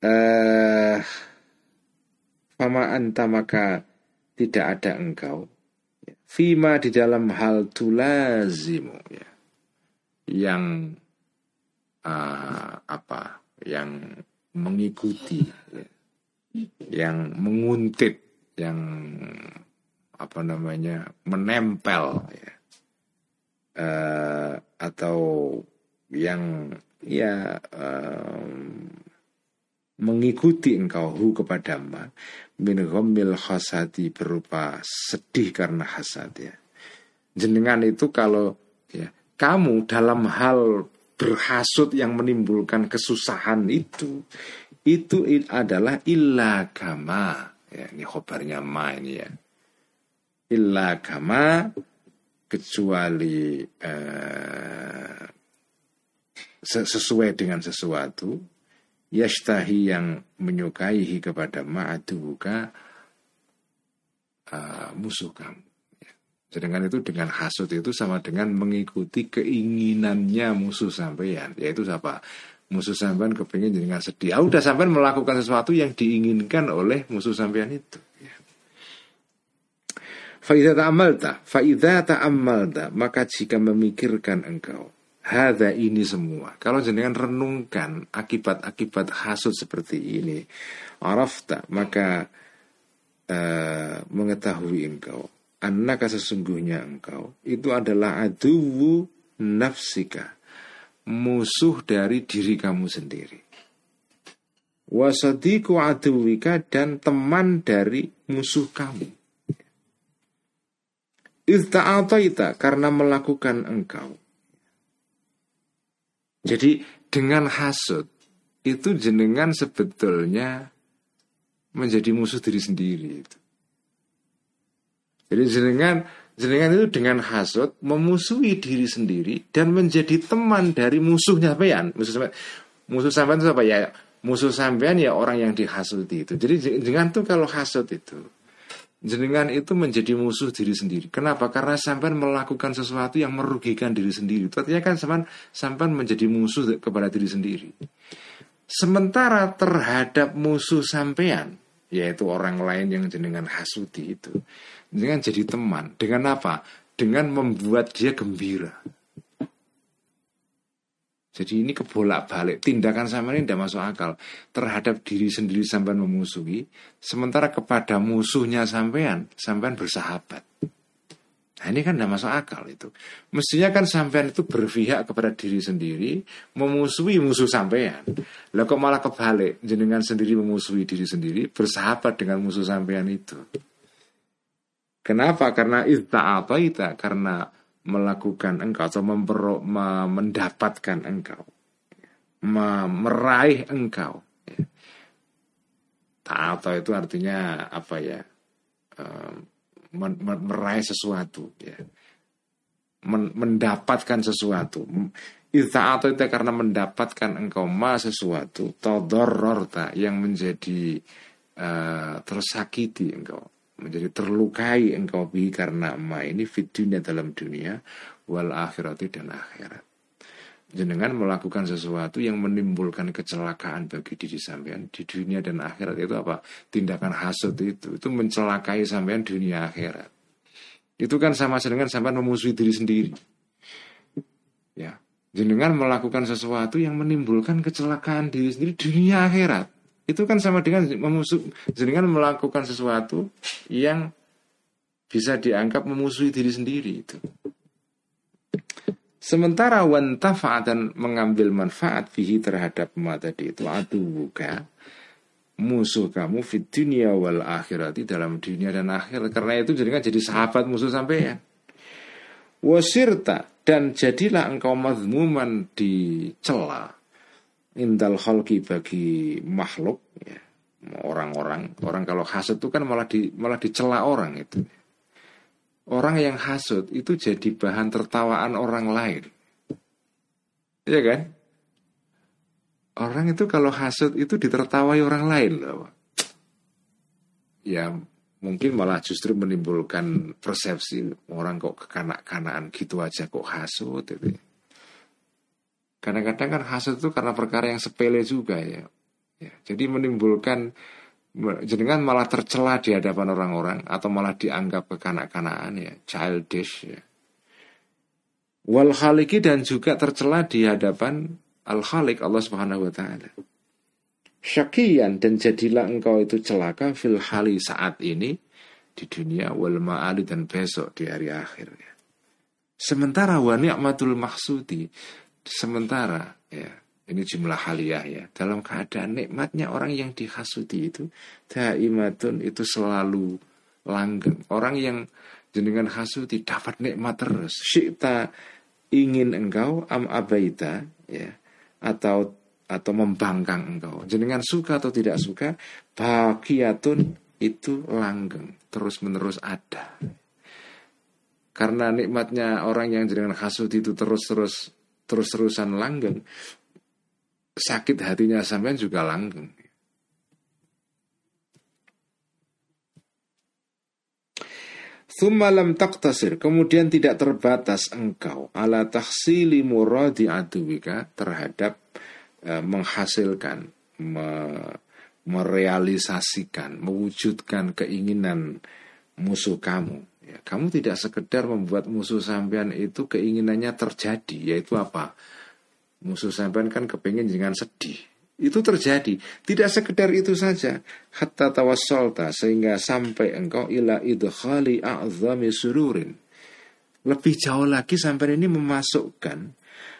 ya uh, Fama anta maka tidak ada engkau Fima di dalam hal tulazimu ya. Yang uh, apa? Yang mengikuti ya. Yang menguntit yang apa namanya? menempel ya. Uh, atau yang ya um, mengikuti engkau hu kepada ma min ghammil khasati berupa sedih karena hasad ya. Jenengan itu kalau ya kamu dalam hal berhasut yang menimbulkan kesusahan itu itu adalah illa kama ya ini khobarnya ma ini ya illa kama kecuali eh, sesuai dengan sesuatu yashtahi yang menyukaihi kepada ma'aduka uh, musuh kamu. Ya. Sedangkan itu dengan hasut itu sama dengan mengikuti keinginannya musuh sampean, yaitu siapa? Musuh sampean kepingin dengan sedih. Ah, udah sampean melakukan sesuatu yang diinginkan oleh musuh sampean itu. Ya. Faidah ta'amalta, faidah ta'amalta, maka jika memikirkan engkau Hada ini semua. Kalau jenengan renungkan akibat-akibat hasud seperti ini, arafta maka uh, mengetahui engkau, anak sesungguhnya engkau itu adalah aduwu nafsika, musuh dari diri kamu sendiri. Wasadiku aduwika dan teman dari musuh kamu. Ilta'ataita karena melakukan engkau jadi dengan hasut itu jenengan sebetulnya menjadi musuh diri sendiri itu. Jadi jenengan jenengan itu dengan hasut memusuhi diri sendiri dan menjadi teman dari musuhnya sampean. Musuh sampean, musuh sampean itu apa ya? Musuh sampean ya orang yang dihasuti itu. Jadi jenengan tuh kalau hasut itu jenengan itu menjadi musuh diri sendiri. Kenapa? Karena sampean melakukan sesuatu yang merugikan diri sendiri. Itu artinya kan sampean sampean menjadi musuh kepada diri sendiri. Sementara terhadap musuh sampean, yaitu orang lain yang jenengan hasuti itu, jenengan jadi teman. Dengan apa? Dengan membuat dia gembira. Jadi ini kebolak-balik tindakan sampean ini tidak masuk akal terhadap diri sendiri sampean memusuhi, sementara kepada musuhnya sampean sampean bersahabat. Nah ini kan tidak masuk akal itu. Mestinya kan sampean itu berpihak kepada diri sendiri, memusuhi musuh sampean. Lah kok malah kebalik, jenengan sendiri memusuhi diri sendiri, bersahabat dengan musuh sampean itu. Kenapa? Karena itu karena melakukan engkau atau mempero, mendapatkan engkau, meraih engkau. Ya. Ta'ata itu artinya apa ya? meraih sesuatu ya. mendapatkan sesuatu. atau itu karena mendapatkan engkau ma sesuatu todororta yang menjadi uh, tersakiti engkau menjadi terlukai engkau bi karena ma ini fit dunia dalam dunia wal akhirati dan akhirat. Jenengan melakukan sesuatu yang menimbulkan kecelakaan bagi diri sampean di dunia dan akhirat. Itu apa? Tindakan hasut itu. Itu mencelakai sampean dunia akhirat. Itu kan sama dengan sampean memusuhi diri sendiri. Ya. Jenengan melakukan sesuatu yang menimbulkan kecelakaan diri sendiri dunia akhirat itu kan sama dengan memusuh jenengan melakukan sesuatu yang bisa dianggap memusuhi diri sendiri itu. Sementara wantafa dan mengambil manfaat fihi terhadap ma tadi itu aduka musuh kamu fit dunia wal akhirati dalam dunia dan akhir. Karena itu jadi kan jadi sahabat musuh sampai ya wasirta dan jadilah engkau mazmuman dicela indal khalqi bagi makhluk ya orang-orang orang kalau hasad itu kan malah di malah dicela orang itu Orang yang hasut itu jadi bahan tertawaan orang lain. Iya kan? Orang itu kalau hasut itu ditertawai orang lain loh. Ya mungkin malah justru menimbulkan persepsi orang kok kekanak-kanaan gitu aja kok hasut itu. Kadang-kadang kan hasut itu karena perkara yang sepele juga ya. ya jadi menimbulkan jenengan malah tercela di hadapan orang-orang atau malah dianggap kekanak-kanakan ya childish ya. Wal khaliki dan juga tercela di hadapan al khalik Allah Subhanahu wa taala. Syakian dan jadilah engkau itu celaka fil hali saat ini di dunia wal ma'ali dan besok di hari akhir sementara wa ni'matul maksudi sementara ya ini jumlah haliah ya. Dalam keadaan nikmatnya orang yang dihasuti itu daimatun itu selalu langgeng. Orang yang jenengan hasuti dapat nikmat terus. Syikta ingin engkau am abaita ya atau atau membangkang engkau. Jenengan suka atau tidak suka, bahagiatun itu langgeng, terus menerus ada. Karena nikmatnya orang yang jenengan hasuti itu terus-terus terus-terusan langgeng, sakit hatinya sampean juga langgeng. Thummalam taktasir Kemudian tidak terbatas engkau Ala taksili muradi aduwika Terhadap e, menghasilkan me, Merealisasikan Mewujudkan keinginan musuh kamu ya, Kamu tidak sekedar membuat musuh sampean itu Keinginannya terjadi Yaitu apa? Musuh sampean kan kepingin jangan sedih. Itu terjadi. Tidak sekedar itu saja. Hatta tawassalta sehingga sampai engkau ila idkhali a'zami sururin. Lebih jauh lagi sampai ini memasukkan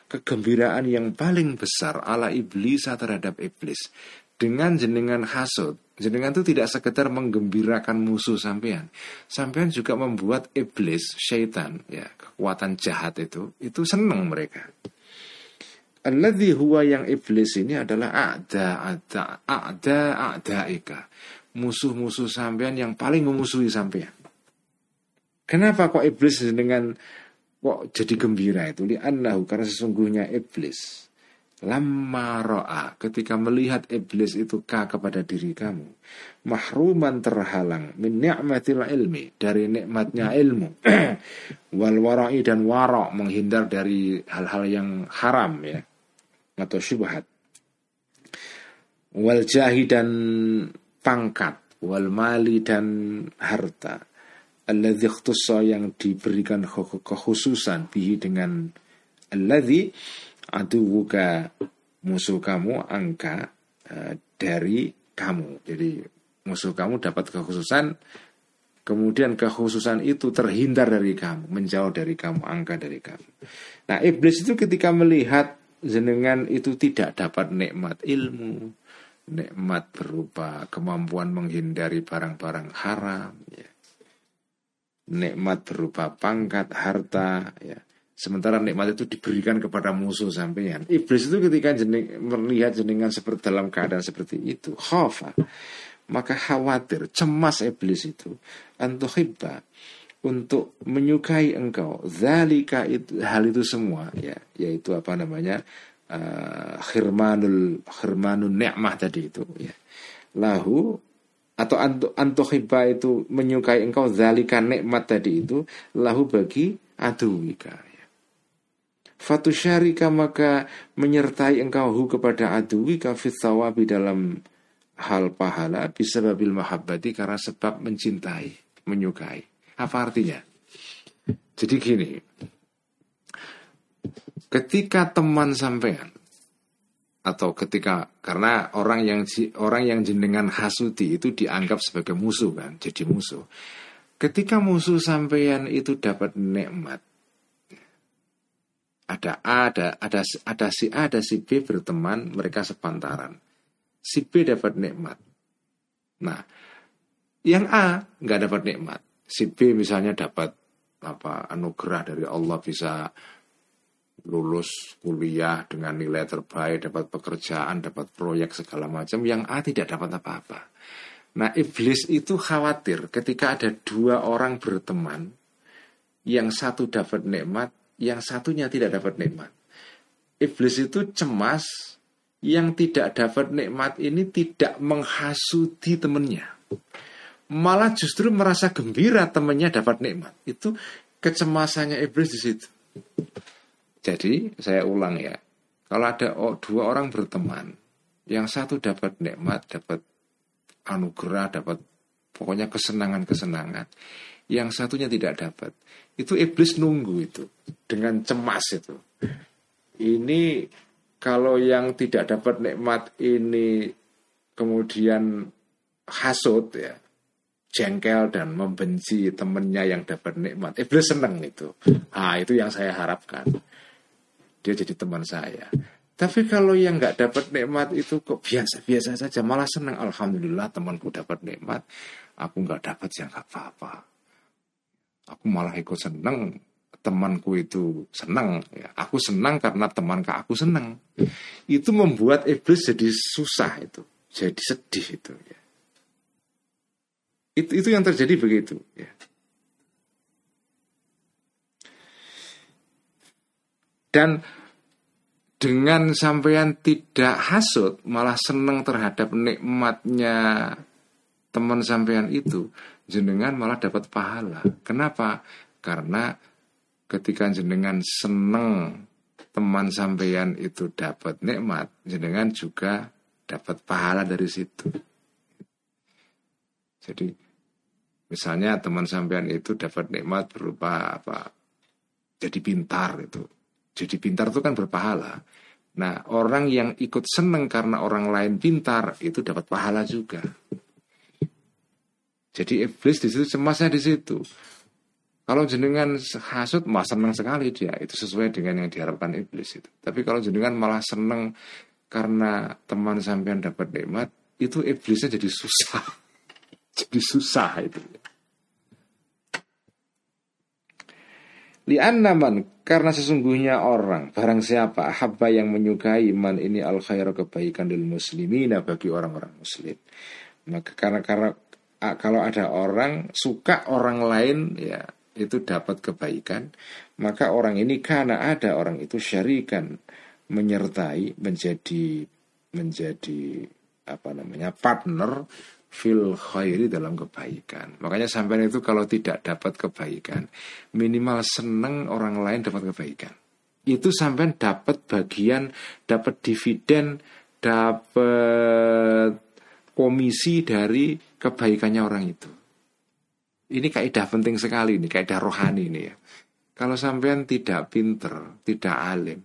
kegembiraan yang paling besar ala iblis terhadap iblis. Dengan jenengan hasud. Jenengan itu tidak sekedar menggembirakan musuh sampean. Sampean juga membuat iblis, syaitan, ya kekuatan jahat itu, itu senang mereka. Alladhi huwa yang iblis ini adalah ada ada ada ada ika musuh-musuh sampean yang paling memusuhi sampean. Kenapa kok iblis dengan kok jadi gembira itu? Li'annahu karena sesungguhnya iblis lama ro'a ketika melihat iblis itu ka kepada diri kamu mahruman terhalang min ni'matil ilmi dari nikmatnya ilmu. Wal wara'i dan warok menghindar dari hal-hal yang haram ya atau syubhat. Wal jahi dan pangkat wal mali dan harta ikhtussa yang diberikan kekhususan bihi dengan alladzi aduwuka musuh kamu angka uh, dari kamu jadi musuh kamu dapat kekhususan kemudian kekhususan itu terhindar dari kamu menjauh dari kamu angka dari kamu nah iblis itu ketika melihat jenengan itu tidak dapat nikmat ilmu, nikmat berupa kemampuan menghindari barang-barang haram, ya. nikmat berupa pangkat, harta, ya. Sementara nikmat itu diberikan kepada musuh sampeyan. Iblis itu ketika jeneng, melihat jenengan seperti dalam keadaan seperti itu, khafa, maka khawatir, cemas iblis itu, antuhibba, untuk menyukai engkau. Zalika itu hal itu semua ya. Yaitu apa namanya uh, khirmanul khirmanun ni'mah tadi itu ya. Lahu atau antohiba itu menyukai engkau. Zalika nikmat tadi itu lahu bagi aduwika. Fatusyarika maka menyertai engkau hu kepada aduwika fitsawabi dalam hal pahala bisa babil mahabbati karena sebab mencintai, menyukai. Apa artinya? Jadi gini, ketika teman sampean atau ketika karena orang yang orang yang jenengan hasuti itu dianggap sebagai musuh kan, jadi musuh. Ketika musuh sampean itu dapat nikmat, ada A, ada ada ada si A, ada si B berteman, mereka sepantaran. Si B dapat nikmat. Nah, yang A nggak dapat nikmat. Si B misalnya dapat apa anugerah dari Allah bisa lulus kuliah dengan nilai terbaik, dapat pekerjaan, dapat proyek segala macam, yang A tidak dapat apa-apa. Nah, iblis itu khawatir ketika ada dua orang berteman, yang satu dapat nikmat, yang satunya tidak dapat nikmat. Iblis itu cemas, yang tidak dapat nikmat ini tidak menghasudi temannya malah justru merasa gembira temannya dapat nikmat. Itu kecemasannya iblis di situ. Jadi saya ulang ya, kalau ada dua orang berteman, yang satu dapat nikmat, dapat anugerah, dapat pokoknya kesenangan-kesenangan, yang satunya tidak dapat, itu iblis nunggu itu dengan cemas itu. Ini kalau yang tidak dapat nikmat ini kemudian hasut ya, jengkel dan membenci temennya yang dapat nikmat. Iblis seneng itu. Ah itu yang saya harapkan. Dia jadi teman saya. Tapi kalau yang nggak dapat nikmat itu kok biasa-biasa saja, malah senang. Alhamdulillah temanku dapat nikmat, aku nggak dapat ya nggak apa-apa. Aku malah ikut senang temanku itu senang. Ya, aku senang karena teman aku senang. Itu membuat iblis jadi susah itu, jadi sedih itu. Ya. Itu, itu yang terjadi begitu. Ya. Dan dengan sampean tidak hasut, malah senang terhadap nikmatnya teman sampean itu, jenengan malah dapat pahala. Kenapa? Karena ketika jenengan senang teman sampean itu dapat nikmat, jenengan juga dapat pahala dari situ. Jadi misalnya teman sampean itu dapat nikmat berupa apa? Jadi pintar itu. Jadi pintar itu kan berpahala. Nah, orang yang ikut seneng karena orang lain pintar itu dapat pahala juga. Jadi iblis di situ cemasnya di situ. Kalau jenengan hasut, malah senang sekali dia. Itu sesuai dengan yang diharapkan iblis itu. Tapi kalau jenengan malah senang karena teman sampean dapat nikmat, itu iblisnya jadi susah. Jadi susah itu. Lianna man karena sesungguhnya orang barang siapa habba yang menyukai man ini al khair kebaikan lil muslimina bagi orang-orang muslim. Maka karena karena kalau ada orang suka orang lain ya itu dapat kebaikan, maka orang ini karena ada orang itu syarikan menyertai menjadi menjadi apa namanya partner fil khairi dalam kebaikan. Makanya sampai itu kalau tidak dapat kebaikan, minimal seneng orang lain dapat kebaikan. Itu sampai dapat bagian, dapat dividen, dapat komisi dari kebaikannya orang itu. Ini kaidah penting sekali ini, kaidah rohani ini ya. Kalau sampean tidak pinter, tidak alim,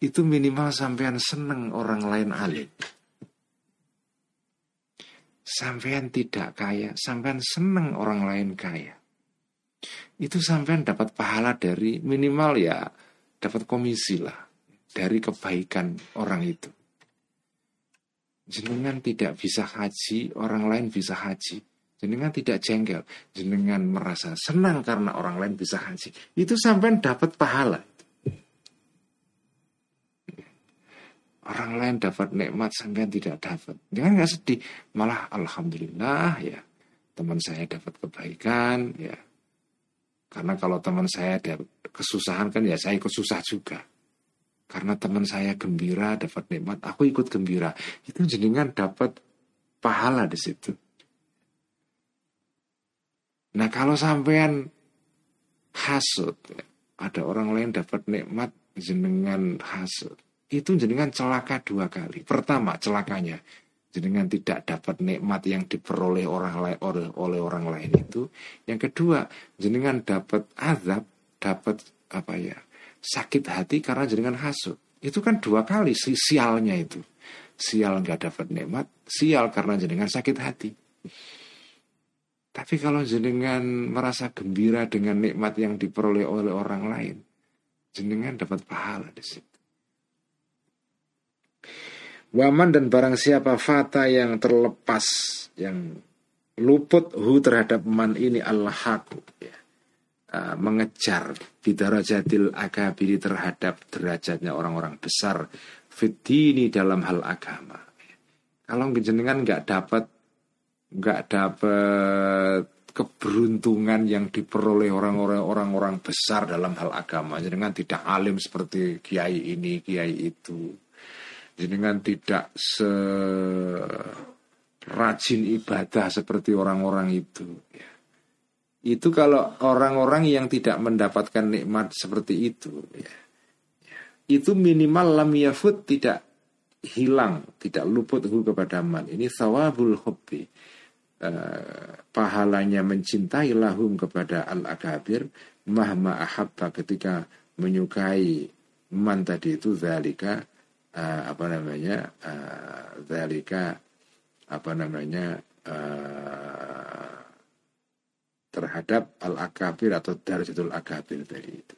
itu minimal sampean seneng orang lain alim sampean tidak kaya, sampean seneng orang lain kaya. Itu sampean dapat pahala dari minimal ya dapat komisi lah dari kebaikan orang itu. Jenengan tidak bisa haji, orang lain bisa haji. Jenengan tidak jengkel, jenengan merasa senang karena orang lain bisa haji. Itu sampean dapat pahala. orang lain dapat nikmat sampean tidak dapat jangan nggak sedih malah alhamdulillah ya teman saya dapat kebaikan ya karena kalau teman saya ada kesusahan kan ya saya ikut susah juga karena teman saya gembira dapat nikmat aku ikut gembira itu jenengan dapat pahala di situ Nah kalau sampean hasut, ada orang lain dapat nikmat jenengan hasut, itu jenengan celaka dua kali. Pertama celakanya jenengan tidak dapat nikmat yang diperoleh orang lain oleh, oleh orang lain itu. Yang kedua jenengan dapat azab, dapat apa ya sakit hati karena jenengan hasut. Itu kan dua kali sialnya itu. Sial nggak dapat nikmat, sial karena jenengan sakit hati. Tapi kalau jenengan merasa gembira dengan nikmat yang diperoleh oleh orang lain, jenengan dapat pahala di situ. Waman dan barang siapa fata yang terlepas, yang luput hu terhadap man ini Allah haku. Ya. Uh, mengejar bidarajatil akabiri terhadap derajatnya orang-orang besar fitini dalam hal agama. Kalau jenengan nggak dapat nggak dapat keberuntungan yang diperoleh orang-orang orang-orang besar dalam hal agama, jenengan tidak alim seperti kiai ini, kiai itu jenengan tidak serajin ibadah seperti orang-orang itu. Ya. Itu kalau orang-orang yang tidak mendapatkan nikmat seperti itu, ya. itu minimal lam yafut tidak hilang, tidak luput kepada man. Ini sawabul hubbi. Uh, pahalanya mencintai lahum kepada al-akabir mahma ahabba ketika menyukai man tadi itu zalika uh, apa namanya uh, zalika apa namanya terhadap al akabir atau darajatul akabir tadi itu.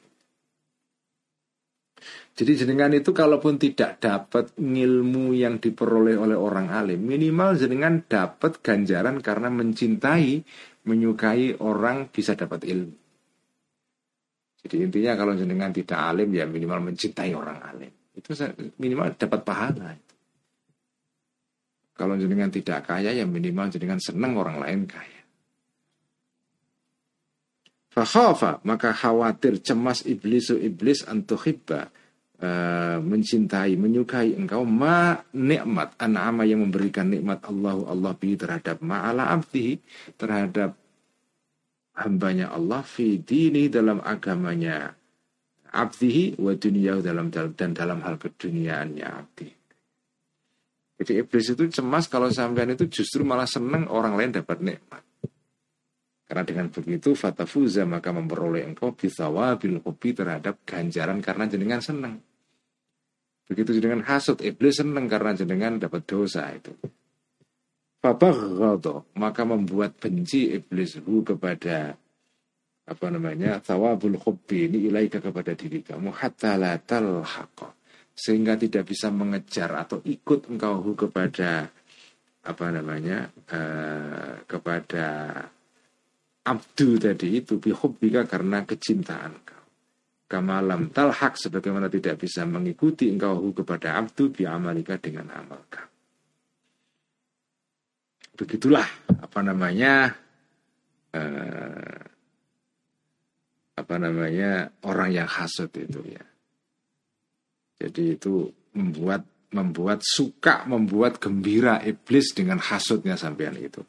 Jadi jenengan itu kalaupun tidak dapat ilmu yang diperoleh oleh orang alim, minimal jenengan dapat ganjaran karena mencintai, menyukai orang bisa dapat ilmu. Jadi intinya kalau jenengan tidak alim ya minimal mencintai orang alim itu minimal dapat pahala. Kalau jenengan tidak kaya ya minimal jenengan senang orang lain kaya. Fakhafa maka khawatir cemas iblisu iblis antuhibba uh, mencintai menyukai engkau ma nikmat an'ama yang memberikan nikmat Allah Allah bi terhadap ma'ala abdihi terhadap hambanya Allah fi dini dalam agamanya abdihi wa dunia dalam dan dalam hal keduniaannya abdi. Jadi iblis itu cemas kalau sampean itu justru malah senang orang lain dapat nikmat. Karena dengan begitu fatafuza maka memperoleh engkau bisawa bil hobi terhadap ganjaran karena jenengan senang. Begitu jenengan hasut iblis senang karena jenengan dapat dosa itu. Fabaghadha maka membuat benci iblis kepada apa namanya tawabul hubbi ini ilaika kepada diri kamu hatta la talhaqa sehingga tidak bisa mengejar atau ikut engkau kepada apa namanya uh, kepada abdu tadi itu bihubbika karena kecintaan kau kamalam talhak sebagaimana tidak bisa mengikuti engkau kepada abdu bi amalika dengan amal kau begitulah apa namanya uh, apa namanya orang yang hasut itu ya. Jadi itu membuat membuat suka, membuat gembira iblis dengan hasutnya sampean itu.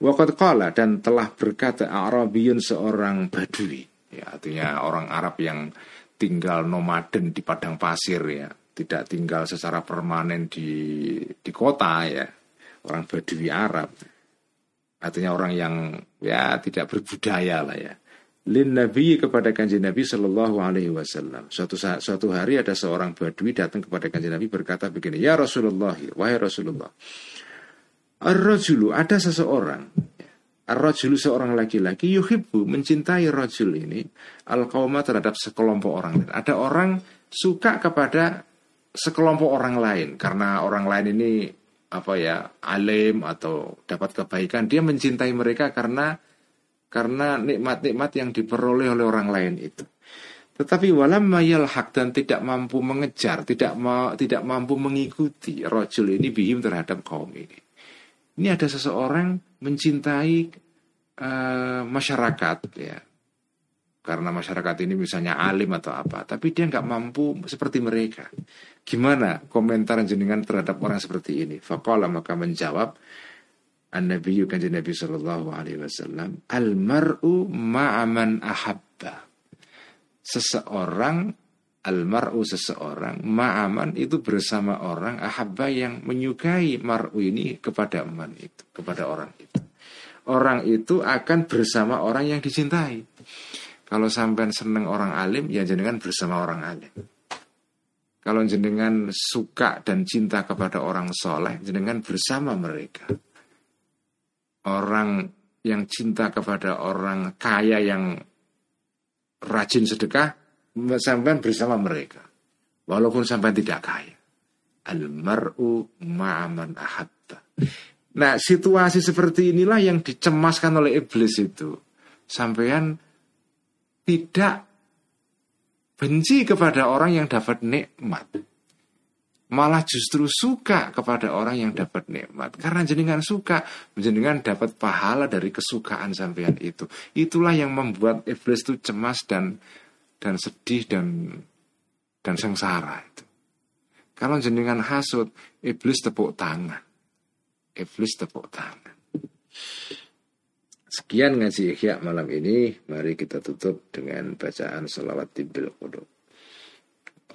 Waqad qala dan telah berkata Arabiyun seorang badui, ya artinya orang Arab yang tinggal nomaden di padang pasir ya, tidak tinggal secara permanen di di kota ya. Orang badui Arab. Artinya orang yang ya tidak berbudaya lah ya lin nabi kepada kanjeng nabi Shallallahu alaihi wasallam. Suatu saat suatu hari ada seorang badui datang kepada kanjeng nabi berkata begini ya Rasulullah wahai Rasulullah ar-rajulu ada seseorang ar-rajulu seorang laki-laki yuhibbu mencintai rajul ini al terhadap sekelompok orang lain. Ada orang suka kepada sekelompok orang lain karena orang lain ini apa ya alim atau dapat kebaikan dia mencintai mereka karena karena nikmat-nikmat yang diperoleh oleh orang lain itu. Tetapi walam mayal hak dan tidak mampu mengejar, tidak ma tidak mampu mengikuti rojul ini bihim terhadap kaum ini. Ini ada seseorang mencintai uh, masyarakat ya, karena masyarakat ini misalnya alim atau apa, tapi dia nggak mampu seperti mereka. Gimana komentar jenengan terhadap orang seperti ini? Fakola maka menjawab, An-Nabi kanjeng Nabi sallallahu alaihi wasallam, al-mar'u ma'aman ahabba. Seseorang al-mar'u seseorang ma'aman itu bersama orang ahabba yang menyukai mar'u ini kepada man itu, kepada orang itu. Orang itu akan bersama orang yang dicintai. Kalau sampean seneng orang alim, ya jenengan bersama orang alim. Kalau jenengan suka dan cinta kepada orang soleh, jenengan bersama mereka orang yang cinta kepada orang kaya yang rajin sedekah sampai bersama mereka. Walaupun sampai tidak kaya. Almaru ma'aman ahatta. Nah situasi seperti inilah yang dicemaskan oleh iblis itu. Sampean tidak benci kepada orang yang dapat nikmat malah justru suka kepada orang yang dapat nikmat. Karena jenengan suka jenengan dapat pahala dari kesukaan sampean itu. Itulah yang membuat iblis itu cemas dan dan sedih dan dan sengsara itu. Kalau jenengan hasut iblis tepuk tangan. Iblis tepuk tangan. Sekian ngaji ikhya malam ini. Mari kita tutup dengan bacaan salawat tibil qudub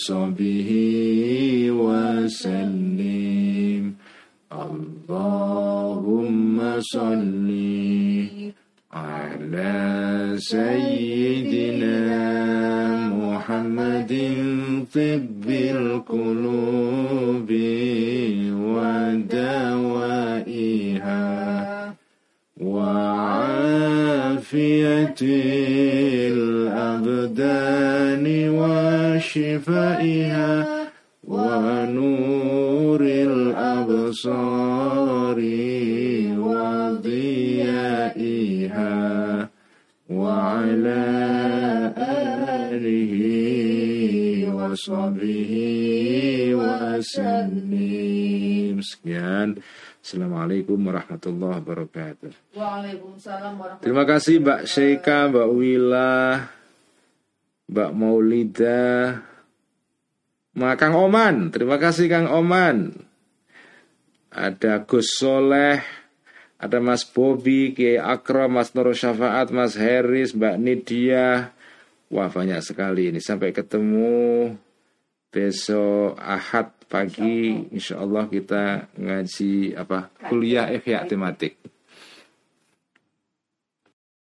وصحبه وسلم. اللهم صل على سيدنا محمد طب القلوب ودوائها وعافية الأبدان وشفائها ونور الأبصار وضيائها وعلى آله وصحبه وسلم Sekian Assalamualaikum warahmatullahi wabarakatuh Waalaikumsalam warahmatullahi Terima kasih Mbak Sheika, Mbak Wila, Mbak Maulida, Ma Kang Oman. Terima kasih Kang Oman. Ada Gus Soleh, ada Mas Bobi, Kiai Akram, Mas Nur Syafaat, Mas Heris, Mbak Nidia. Wah banyak sekali ini. Sampai ketemu besok Ahad pagi. Insya Allah kita ngaji apa kuliah ihya tematik.